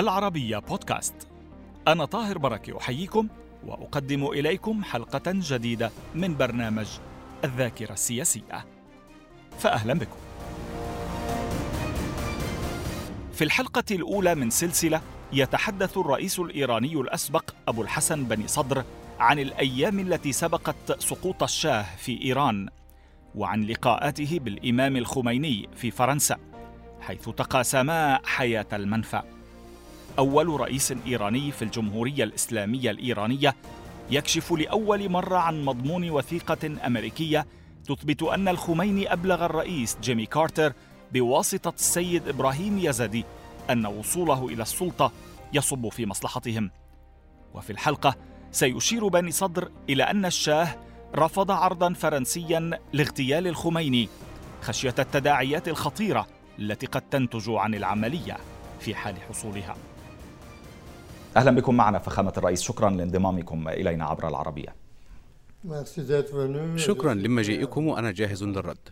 العربية بودكاست. أنا طاهر بركة أحييكم وأقدم إليكم حلقة جديدة من برنامج الذاكرة السياسية. فأهلا بكم. في الحلقة الأولى من سلسلة يتحدث الرئيس الإيراني الأسبق أبو الحسن بني صدر عن الأيام التي سبقت سقوط الشاه في إيران وعن لقاءاته بالإمام الخميني في فرنسا حيث تقاسما حياة المنفى. أول رئيس إيراني في الجمهورية الإسلامية الإيرانية يكشف لأول مرة عن مضمون وثيقة أمريكية تثبت أن الخميني أبلغ الرئيس جيمي كارتر بواسطة السيد إبراهيم يزدي أن وصوله إلى السلطة يصب في مصلحتهم. وفي الحلقة سيشير بني صدر إلى أن الشاه رفض عرضا فرنسيا لاغتيال الخميني خشية التداعيات الخطيرة التي قد تنتج عن العملية في حال حصولها. أهلا بكم معنا فخامة الرئيس. شكرا لانضمامكم إلينا عبر العربية. شكرا لمجيئكم وأنا جاهز للرد.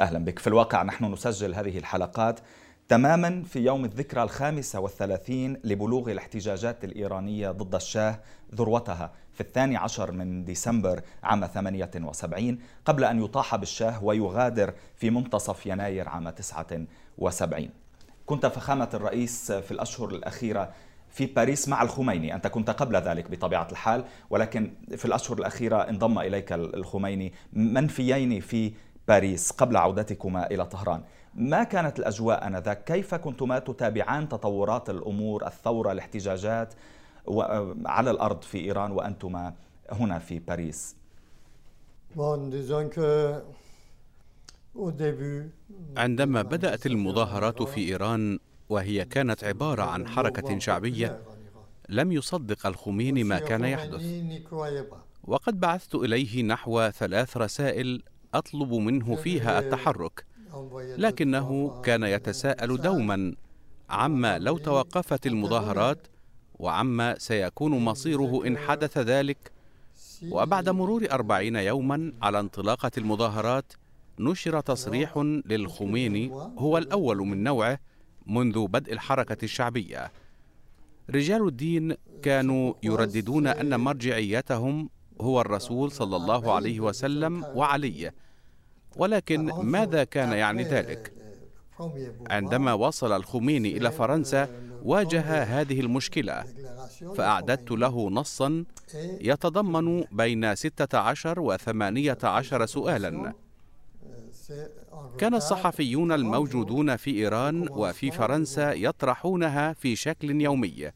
أهلا بك. في الواقع نحن نسجل هذه الحلقات تماما في يوم الذكرى الخامسة والثلاثين لبلوغ الاحتجاجات الإيرانية ضد الشاه ذروتها في الثاني عشر من ديسمبر عام 78 قبل أن يطاح بالشاه ويغادر في منتصف يناير عام 79 كنت فخامة الرئيس في الأشهر الأخيرة في باريس مع الخميني. أنت كنت قبل ذلك بطبيعة الحال ولكن في الأشهر الأخيرة انضم إليك الخميني منفيين في باريس قبل عودتكما إلى طهران. ما كانت الأجواء آنذاك؟ كيف كنتما تتابعان تطورات الأمور الثورة الاحتجاجات على الأرض في إيران وأنتما هنا في باريس؟ عندما بدأت المظاهرات في إيران وهي كانت عبارة عن حركة شعبية لم يصدق الخميني ما كان يحدث. وقد بعثت إليه نحو ثلاث رسائل أطلب منه فيها التحرك لكنه كان يتساءل دوما عما لو توقفت المظاهرات وعما سيكون مصيره إن حدث ذلك. وبعد مرور أربعين يوما على انطلاقة المظاهرات نشر تصريح للخميني هو الأول من نوعه منذ بدء الحركة الشعبية. رجال الدين كانوا يرددون أن مرجعيتهم هو الرسول صلى الله عليه وسلم وعلي. ولكن ماذا كان يعني ذلك؟ عندما وصل الخميني إلى فرنسا واجه هذه المشكلة. فأعددت له نصا يتضمن بين ستة عشر وثمانية عشر سؤالا. كان الصحفيون الموجودون في إيران وفي فرنسا يطرحونها في شكل يومي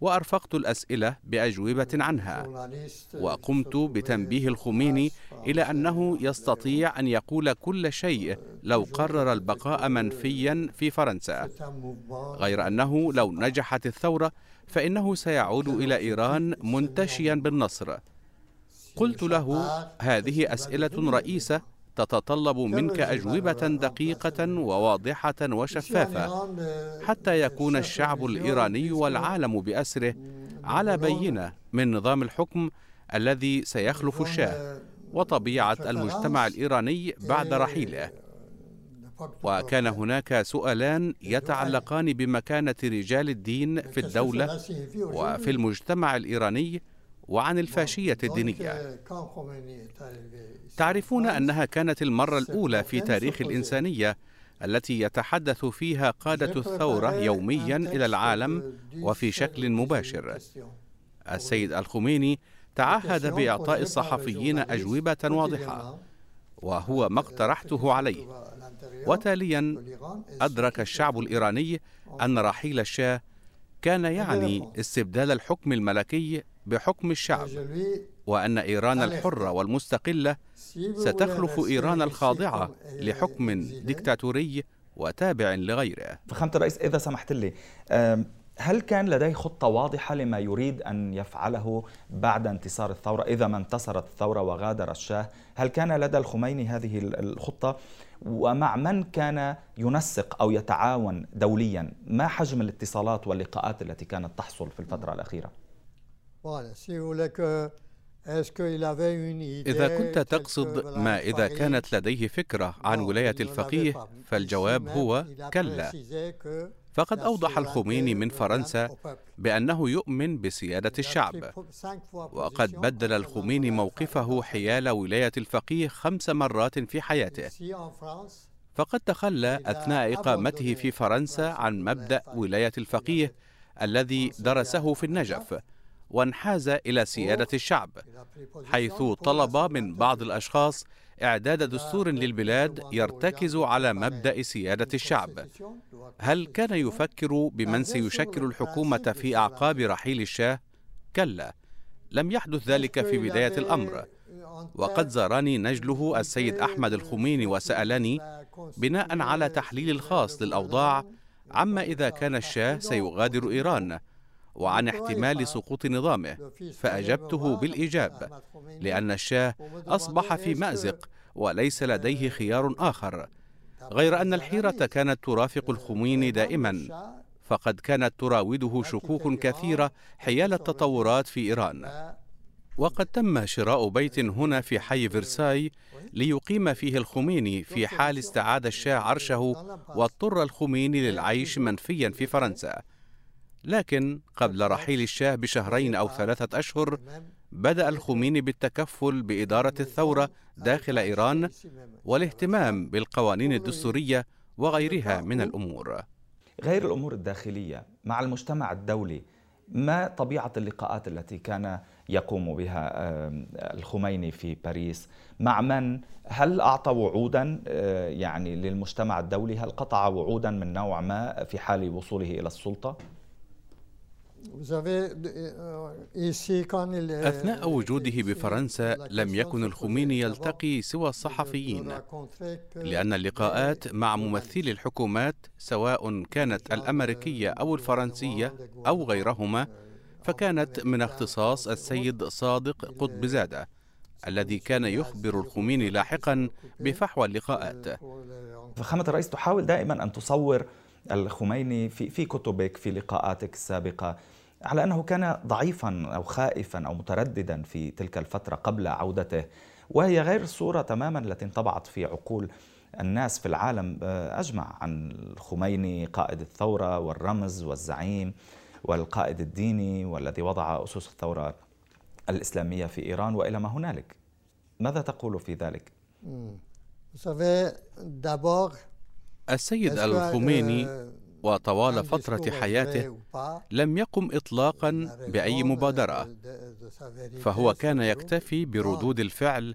وأرفقت الأسئلة بأجوبة عنها وقمت بتنبيه الخميني إلى أنه يستطيع أن يقول كل شيء لو قرر البقاء منفيا في فرنسا. غير أنه لو نجحت الثورة فإنه سيعود إلى إيران منتشيا بالنصر. قلت له هذه أسئلة رئيسة تتطلب منك أجوبة دقيقة وواضحة وشفافة حتى يكون الشعب الإيراني والعالم بأسره على بينة من نظام الحكم الذي سيخلف الشاه وطبيعة المجتمع الإيراني بعد رحيله. وكان هناك سؤالان يتعلقان بمكانة رجال الدين في الدولة وفي المجتمع الإيراني وعن الفاشية الدينية. تعرفون أنها كانت المرة الأولى في تاريخ الإنسانية التي يتحدث فيها قادة الثورة يوميا إلى العالم وفي شكل مباشر. السيد الخميني تعهد بإعطاء الصحفيين أجوبة واضحة وهو ما اقترحته عليه. وتاليا أدرك الشعب الإيراني أن رحيل الشاه كان يعني استبدال الحكم الملكي بحكم الشعب وأن إيران الحرة والمستقلة ستخلف إيران الخاضعة لحكم ديكتاتوري وتابع لغيره. فخامة الرئيس إذا سمحت لي هل كان لديه خطة واضحة لما يريد أن يفعله بعد انتصار الثورة إذا ما انتصرت الثورة وغادر الشاه؟ هل كان لدى الخميني هذه الخطة؟ ومع من كان ينسق أو يتعاون دوليا؟ ما حجم الاتصالات واللقاءات التي كانت تحصل في الفترة الأخيرة؟ إذا كنت تقصد ما إذا كانت لديه فكرة عن ولاية الفقيه فالجواب هو كلا. فقد أوضح الخميني من فرنسا بأنه يؤمن بسيادة الشعب. وقد بدل الخميني موقفه حيال ولاية الفقيه خمس مرات في حياته. فقد تخلى أثناء إقامته في فرنسا عن مبدأ ولاية الفقيه الذي درسه في النجف. وانحاز إلى سيادة الشعب حيث طلب من بعض الأشخاص إعداد دستور للبلاد يرتكز على مبدأ سيادة الشعب. هل كان يفكر بمن سيشكل الحكومة في أعقاب رحيل الشاه؟ كلا لم يحدث ذلك في بداية الأمر. وقد زارني نجله السيد أحمد الخميني وسألني بناء على تحليل الخاص للأوضاع عما إذا كان الشاه سيغادر إيران. وعن احتمال سقوط نظامه فأجبته بالإيجاب لأن الشاه أصبح في مأزق وليس لديه خيار آخر. غير أن الحيرة كانت ترافق الخميني دائما فقد كانت تراوده شكوك كثيرة حيال التطورات في إيران. وقد تم شراء بيت هنا في حي فرساي ليقيم فيه الخميني في حال استعاد الشاه عرشه واضطر الخميني للعيش منفيا في فرنسا. لكن قبل رحيل الشاه بشهرين أو ثلاثة أشهر بدأ الخميني بالتكفل بإدارة الثورة داخل إيران والاهتمام بالقوانين الدستورية وغيرها من الأمور. غير الأمور الداخلية مع المجتمع الدولي ما طبيعة اللقاءات التي كان يقوم بها الخميني في باريس؟ مع من؟ هل أعطى وعودا آه، يعني للمجتمع الدولي؟ هل قطع وعودا من نوع ما في حال وصوله إلى السلطة؟ أثناء وجوده بفرنسا لم يكن الخميني يلتقي سوى الصحفيين. لأن اللقاءات مع ممثلي الحكومات سواء كانت الأمريكية أو الفرنسية أو غيرهما فكانت من اختصاص السيد صادق قطب زاده الذي كان يخبر الخميني لاحقا بفحوى اللقاءات. فخامة الرئيس تحاول دائما أن تصور الخميني في في كتبك في لقاءاتك السابقة. على أنه كان ضعيفا أو خائفا أو مترددا في تلك الفترة قبل عودته وهي غير الصورة تماما التي انطبعت في عقول الناس في العالم آه، أجمع عن الخميني قائد الثورة والرمز والزعيم والقائد الديني والذي وضع أسس الثورة الإسلامية في إيران وإلى ما هنالك. ماذا تقول في ذلك؟ السيد الخميني وطوال فترة حياته لم يقم إطلاقا بأي مبادرة. فهو كان يكتفي بردود الفعل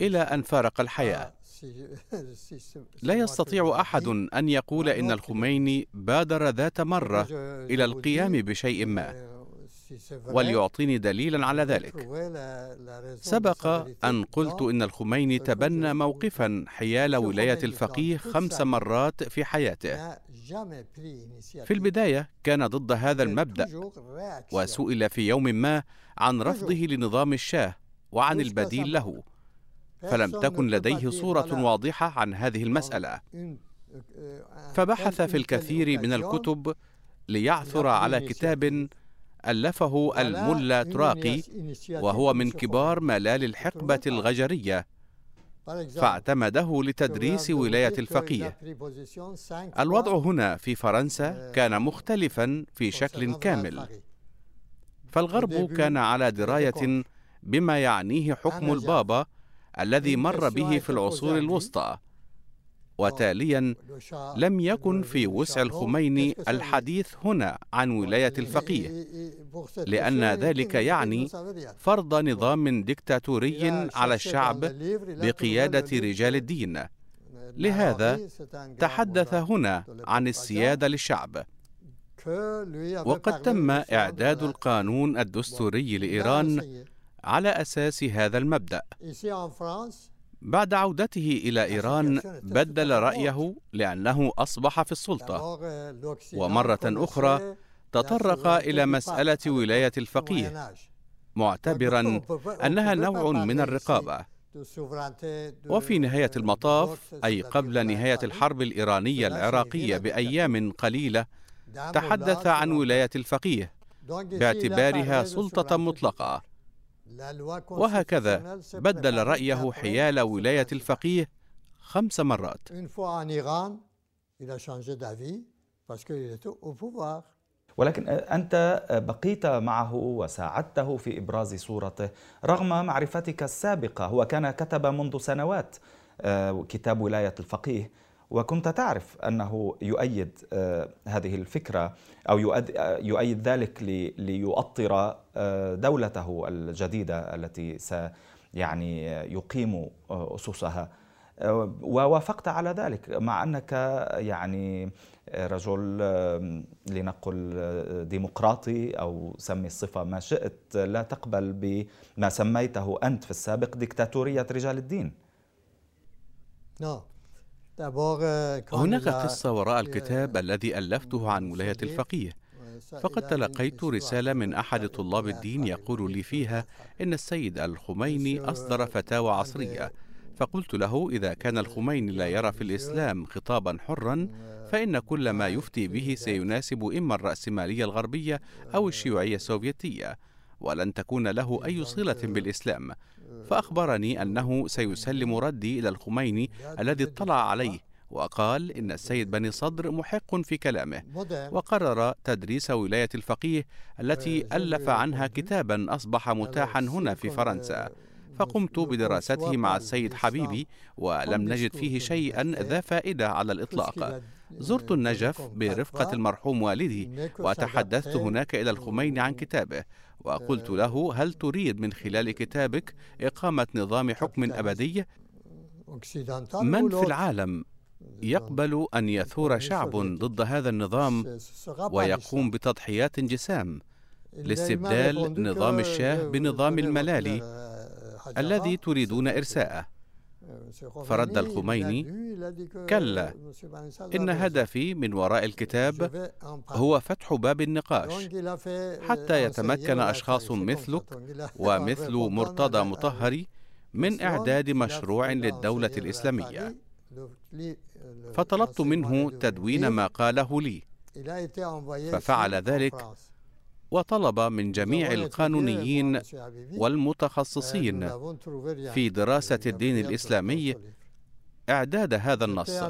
إلى أن فارق الحياة. لا يستطيع أحد أن يقول إن الخميني بادر ذات مرة إلى القيام بشيء ما. وليعطيني دليلا على ذلك. سبق أن قلت إن الخميني تبنى موقفا حيال ولاية الفقيه خمس مرات في حياته. في البداية كان ضد هذا المبدأ وسئل في يوم ما عن رفضه لنظام الشاه وعن البديل له. فلم تكن لديه صورة واضحة عن هذه المسألة. فبحث في الكثير من الكتب ليعثر على كتاب ألفه الملا تراقي وهو من كبار ملال الحقبة الغجرية. فاعتمده لتدريس ولاية الفقيه. الوضع هنا في فرنسا كان مختلفا في شكل كامل. فالغرب كان على دراية بما يعنيه حكم البابا الذي مر به في العصور الوسطى. وتاليا لم يكن في وسع الخميني الحديث هنا عن ولاية الفقيه لأن ذلك يعني فرض نظام ديكتاتوري على الشعب بقيادة رجال الدين. لهذا تحدث هنا عن السيادة للشعب. وقد تم إعداد القانون الدستوري لإيران على أساس هذا المبدأ. بعد عودته إلى إيران بدل رأيه لأنه أصبح في السلطة. ومرة أخرى تطرق إلى مسألة ولاية الفقيه معتبرا أنها نوع من الرقابة. وفي نهاية المطاف أي قبل نهاية الحرب الإيرانية العراقية بأيام قليلة تحدث عن ولاية الفقيه باعتبارها سلطة مطلقة. وهكذا بدل رأيه حيال ولاية الفقيه خمس مرات. ولكن أنت بقيت معه وساعدته في إبراز صورته. رغم معرفتك السابقة هو كان كتب منذ سنوات آه، كتاب ولاية الفقيه. وكنت تعرف أنه يؤيد آه، هذه الفكرة أو يؤيد ذلك ليؤطر آه، دولته الجديدة التي س يعني يقيم أسسها. ووافقت على ذلك مع أنك يعني رجل لنقل ديمقراطي أو سمي الصفة ما شئت لا تقبل بما سميته أنت في السابق ديكتاتورية رجال الدين. نعم. هناك قصة وراء الكتاب الذي ألفته عن ولاية الفقيه. فقد تلقيت رسالة من أحد طلاب الدين يقول لي فيها إن السيد الخميني أصدر فتاوى عصرية. فقلت له إذا كان الخميني لا يرى في الإسلام خطابا حرا فإن كل ما يفتي به سيناسب إما الرأسمالية الغربية أو الشيوعية السوفيتية ولن تكون له أي صلة بالإسلام. فأخبرني أنه سيسلم ردي إلى الخميني الذي اطلع عليه وقال إن السيد بني صدر محق في كلامه وقرر تدريس ولاية الفقيه التي ألف عنها كتابا أصبح متاحا هنا في فرنسا. فقمت بدراسته مع السيد حبيبي ولم نجد فيه شيئا ذا فائدة على الإطلاق. زرت النجف برفقة المرحوم والدي وتحدثت هناك إلى الخميني عن كتابه وقلت له هل تريد من خلال كتابك إقامة نظام حكم أبدي؟ من في العالم يقبل أن يثور شعب ضد هذا النظام ويقوم بتضحيات جسام لاستبدال نظام الشاه بنظام الملالي الذي تريدون إرساءه. فرد الخميني كلا. إن هدفي من وراء الكتاب هو فتح باب النقاش حتى يتمكن أشخاص مثلك ومثل مرتضى مطهري من إعداد مشروع للدولة الإسلامية. فطلبت منه تدوين ما قاله لي. ففعل ذلك وطلب من جميع القانونيين والمتخصصين في دراسة الدين الإسلامي إعداد هذا النص.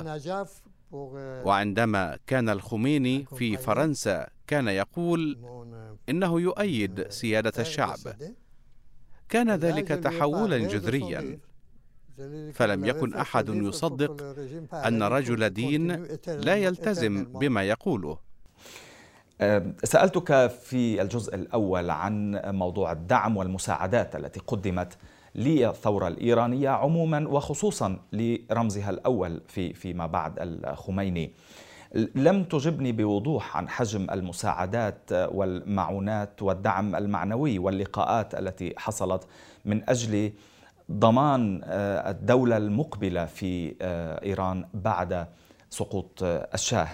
وعندما كان الخميني في فرنسا كان يقول إنه يؤيد سيادة الشعب. كان ذلك تحولا جذريا. فلم يكن أحد يصدق أن رجل دين لا يلتزم بما يقوله. سألتك في الجزء الأول عن موضوع الدعم والمساعدات التي قدمت للثورة الإيرانية عموما وخصوصا لرمزها الأول في فيما بعد الخميني. لم تجبني بوضوح عن حجم المساعدات والمعونات والدعم المعنوي واللقاءات التي حصلت من أجل ضمان آه، الدولة المقبلة في آه، إيران بعد سقوط الشاه.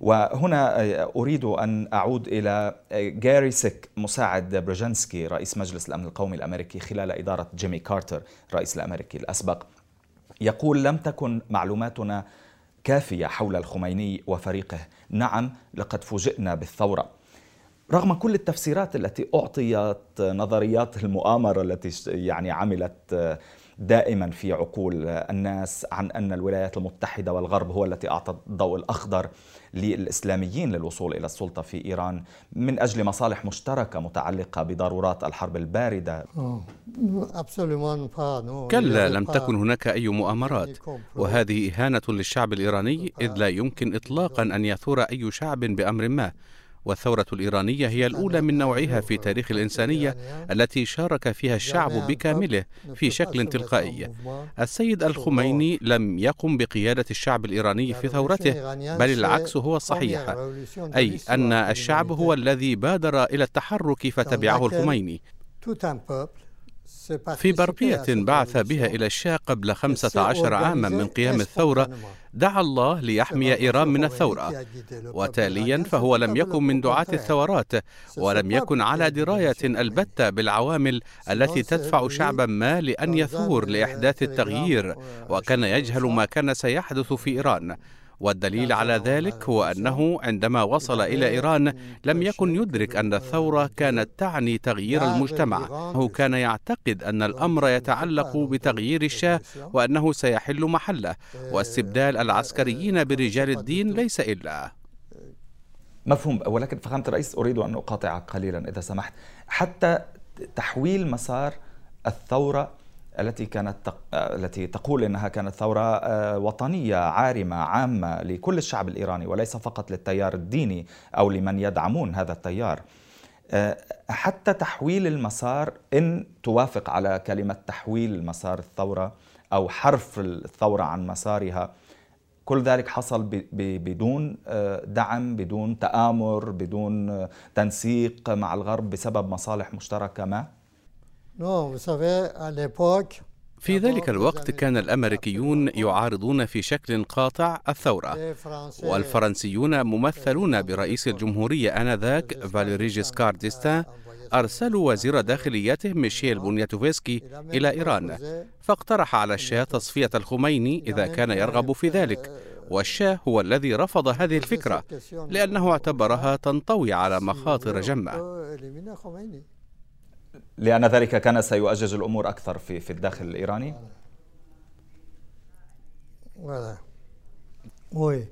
وهنا آه، أريد أن أعود إلى آه، غاري سيك مساعد برجنسكي رئيس مجلس الأمن القومي الأمريكي خلال إدارة جيمي كارتر رئيس الأمريكي الأسبق. يقول لم تكن معلوماتنا كافية حول الخميني وفريقه. نعم لقد فوجئنا بالثورة. رغم كل التفسيرات التي أعطيت نظريات المؤامرة التي يعني عملت آه، دائما في عقول الناس عن أن الولايات المتحدة والغرب هو التي أعطت الضوء الأخضر للإسلاميين للوصول إلى السلطة في إيران من أجل مصالح مشتركة متعلقة بضرورات الحرب الباردة. كلا لم تكن هناك أي مؤامرات. وهذه إهانة للشعب الإيراني إذ لا يمكن اطلاقا أن يثور أي شعب بأمر ما. والثورة الإيرانية هي الأولى من نوعها في تاريخ الإنسانية التي شارك فيها الشعب بكامله في شكل تلقائي. السيد الخميني لم يقم بقيادة الشعب الإيراني في ثورته بل العكس هو الصحيح أي أن الشعب هو الذي بادر إلى التحرك فتبعه الخميني في برقية بعث بها إلى الشاه قبل خمسة عشر عاما من قيام الثورة دعا الله ليحمي إيران من الثورة. وتاليا فهو لم يكن من دعاة الثورات ولم يكن على دراية البتة بالعوامل التي تدفع شعبا ما لأن يثور لإحداث التغيير وكان يجهل ما كان سيحدث في إيران. والدليل على ذلك هو أنه عندما وصل إلى إيران لم يكن يدرك أن الثورة كانت تعني تغيير المجتمع. هو كان يعتقد أن الأمر يتعلق بتغيير الشاه وأنه سيحل محله واستبدال العسكريين برجال الدين ليس إلا. مفهوم. ولكن فخامة الرئيس أريد أن أقاطعك قليلا إذا سمحت. حتى تحويل مسار الثورة التي كانت تق... التي تقول إنها كانت ثورة آه، وطنية عارمة عامة لكل الشعب الإيراني وليس فقط للتيار الديني أو لمن يدعمون هذا التيار. آه، حتى تحويل المسار إن توافق على كلمة تحويل مسار الثورة أو حرف الثورة عن مسارها كل ذلك حصل بدون آه، دعم بدون تآمر بدون تنسيق مع الغرب بسبب مصالح مشتركة ما؟ في ذلك الوقت كان الأمريكيون يعارضون في شكل قاطع الثورة. والفرنسيون ممثلون برئيس الجمهورية آنذاك فاليري جيسكار ديستان أرسلوا وزير داخليته ميشيل بونياتوفسكي إلى إيران فاقترح على الشاه تصفية الخميني إذا كان يرغب في ذلك. والشاه هو الذي رفض هذه الفكرة لأنه اعتبرها تنطوي على مخاطر جمة. لأن ذلك كان سيؤجج الأمور أكثر في في الداخل الإيراني؟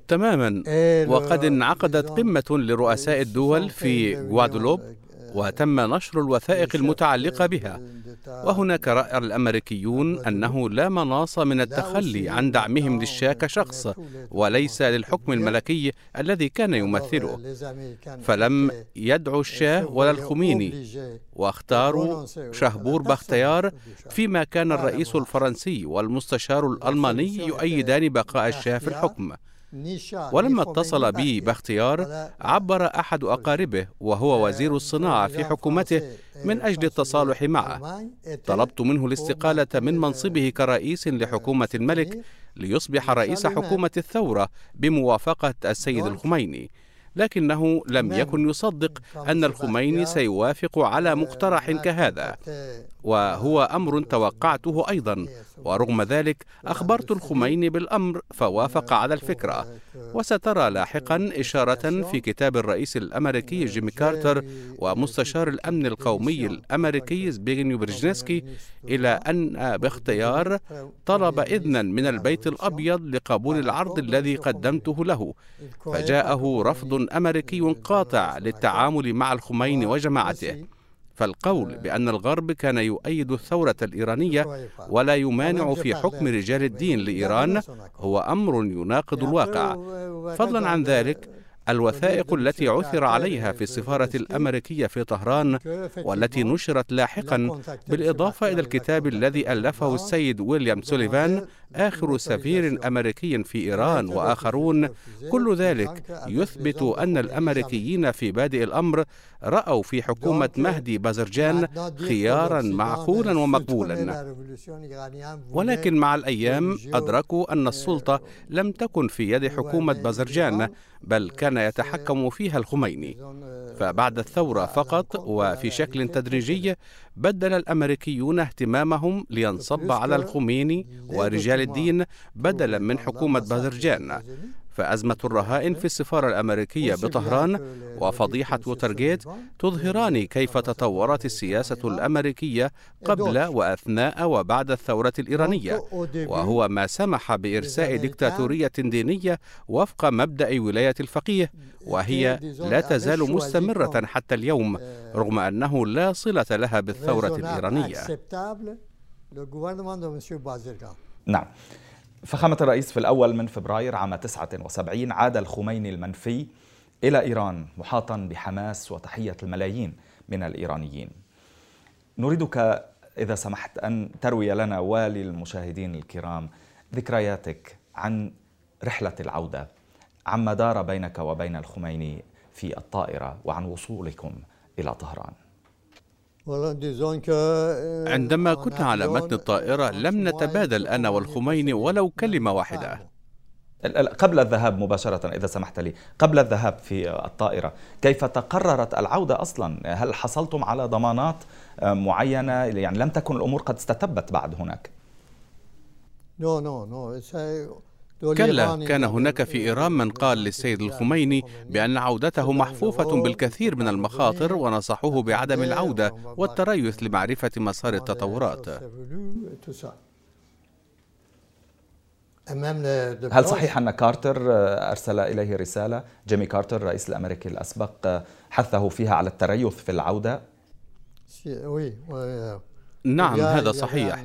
تماما. وقد انعقدت قمة لرؤساء الدول في غوادلوب وتم نشر الوثائق المتعلقة بها. وهناك رأى الأمريكيون أنه لا مناص من التخلي عن دعمهم للشاه كشخص وليس للحكم الملكي الذي كان يمثله. فلم يدعوا الشاه ولا الخميني واختاروا شهبور بختيار فيما كان الرئيس الفرنسي والمستشار الألماني يؤيدان بقاء الشاه في الحكم. ولما اتصل بي باختيار عبر أحد أقاربه وهو وزير الصناعة في حكومته من أجل التصالح معه. طلبت منه الاستقالة من منصبه كرئيس لحكومة الملك ليصبح رئيس حكومة الثورة بموافقة السيد الخميني لكنه لم يكن يصدق أن الخميني سيوافق على مقترح كهذا. وهو أمر توقعته أيضا. ورغم ذلك أخبرت الخميني بالأمر فوافق على الفكرة. وسترى لاحقا إشارة في كتاب الرئيس الأمريكي جيمي كارتر ومستشار الأمن القومي الأمريكي زبيغنيو برجنسكي إلى أن باختيار طلب إذنا من البيت الأبيض لقبول العرض الذي قدمته له. فجاءه رفض أمريكي قاطع للتعامل مع الخميني وجماعته. فالقول بأن الغرب كان يؤيد الثورة الإيرانية ولا يمانع في حكم رجال الدين لإيران هو أمر يناقض الواقع. فضلا عن ذلك الوثائق التي عثر عليها في السفارة الأمريكية في طهران والتي نشرت لاحقا بالإضافة إلى الكتاب الذي ألفه السيد ويليام سوليفان آخر سفير أمريكي في إيران وآخرون كل ذلك يثبت أن الأمريكيين في بادئ الأمر رأوا في حكومة مهدي بازرجان خيارا معقولا ومقبولا. ولكن مع الأيام أدركوا أن السلطة لم تكن في يد حكومة بازرجان بل كان يتحكم فيها الخميني. فبعد الثورة فقط وفي شكل تدريجي بدل الأمريكيون اهتمامهم لينصب على الخميني ورجال الدين بدلا من حكومة باذرجان فأزمة الرهائن في السفارة الأمريكية بطهران وفضيحة ووترجيت تظهران كيف تطورت السياسة الأمريكية قبل وأثناء وبعد الثورة الإيرانية. وهو ما سمح بإرساء ديكتاتورية دينية وفق مبدأ ولاية الفقيه وهي لا تزال مستمرة حتى اليوم رغم أنه لا صلة لها بالثورة الإيرانية. نعم. فخامة الرئيس في الأول من فبراير عام 79 عاد الخميني المنفي إلى إيران محاطا بحماس وتحية الملايين من الإيرانيين. نريدك إذا سمحت أن تروي لنا والي المشاهدين الكرام ذكرياتك عن رحلة العودة عما دار بينك وبين الخميني في الطائرة وعن وصولكم إلى طهران. عندما كنا على متن الطائرة لم نتبادل أنا والخميني ولو كلمة واحدة. قبل الذهاب مباشرة إذا سمحت لي قبل الذهاب في الطائرة كيف تقررت العودة أصلا؟ هل حصلتم على ضمانات آه، معينة؟ يعني لم تكن الأمور قد استتبت بعد هناك. No, no, no. كلا كان هناك في إيران من قال للسيد الخميني بأن عودته محفوفة بالكثير من المخاطر ونصحوه بعدم العودة والتريث لمعرفة مسار التطورات. هل صحيح أن كارتر أرسل إليه رسالة؟ جيمي كارتر الرئيس الأمريكي الأسبق حثه فيها على التريث في العودة؟ نعم هذا صحيح.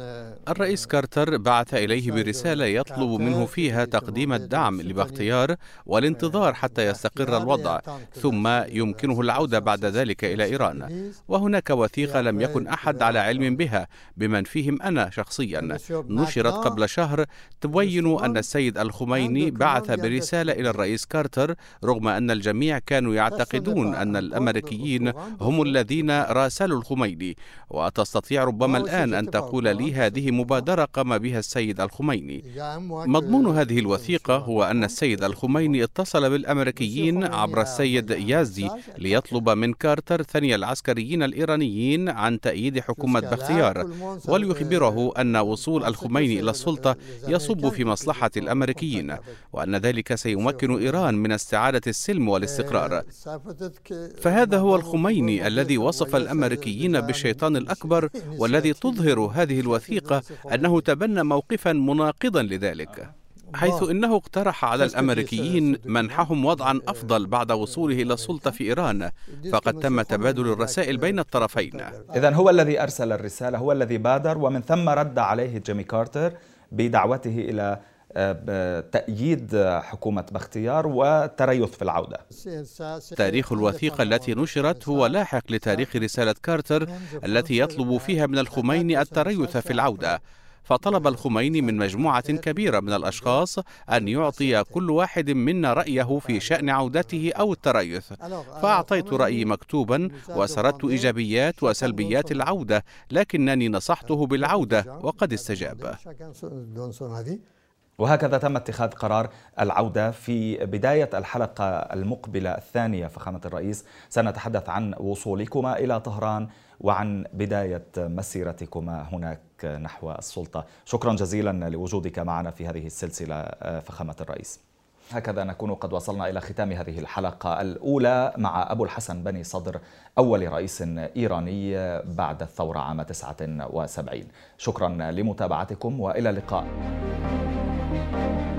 الرئيس كارتر بعث إليه برسالة يطلب منه فيها تقديم الدعم لبختيار والانتظار حتى يستقر الوضع ثم يمكنه العودة بعد ذلك إلى إيران وهناك وثيقة لم يكن أحد على علم بها بمن فيهم أنا شخصيا. نشرت قبل شهر تبين أن السيد الخميني بعث برسالة إلى الرئيس كارتر رغم أن الجميع كانوا يعتقدون أن الأمريكيين هم الذين راسلوا الخميني وتستطيع ربما ربما الآن أن تقول لي هذه مبادرة قام بها السيد الخميني. مضمون هذه الوثيقة هو أن السيد الخميني اتصل بالأمريكيين عبر السيد يزدي ليطلب من كارتر ثني العسكريين الإيرانيين عن تأييد حكومة بختيار وليخبره أن وصول الخميني إلى السلطة يصب في مصلحة الأمريكيين وأن ذلك سيمكن إيران من استعادة السلم والاستقرار. فهذا هو الخميني الذي وصف الأمريكيين بالشيطان الأكبر والذي الذي تظهر هذه الوثيقة أنه تبنى موقفا مناقضا لذلك حيث إنه اقترح على الأمريكيين منحهم وضعا أفضل بعد وصوله إلى السلطه في إيران فقد تم تبادل الرسائل بين الطرفين. اذا هو الذي أرسل الرسالة هو الذي بادر ومن ثم رد عليه جيمي كارتر بدعوته إلى تأييد حكومة بختيار والتريث في العودة. تاريخ الوثيقة التي نشرت هو لاحق لتاريخ رسالة كارتر التي يطلب فيها من الخميني التريث في العودة. فطلب الخميني من مجموعة كبيرة من الأشخاص أن يعطي كل واحد منا رأيه في شأن عودته أو التريث. فأعطيت رأيي مكتوبا وسردت إيجابيات وسلبيات العودة لكنني نصحته بالعودة وقد استجاب. وهكذا تم اتخاذ قرار العودة في بداية الحلقة المقبلة الثانية. فخامة الرئيس سنتحدث عن وصولكما إلى طهران وعن بداية مسيرتكما هناك نحو السلطة. شكرا جزيلا لوجودك معنا في هذه السلسلة فخامة الرئيس. هكذا نكون قد وصلنا إلى ختام هذه الحلقة الأولى مع أبو الحسن بني صدر أول رئيس إيراني بعد الثورة عام 79 شكرا لمتابعتكم وإلى اللقاء. thank you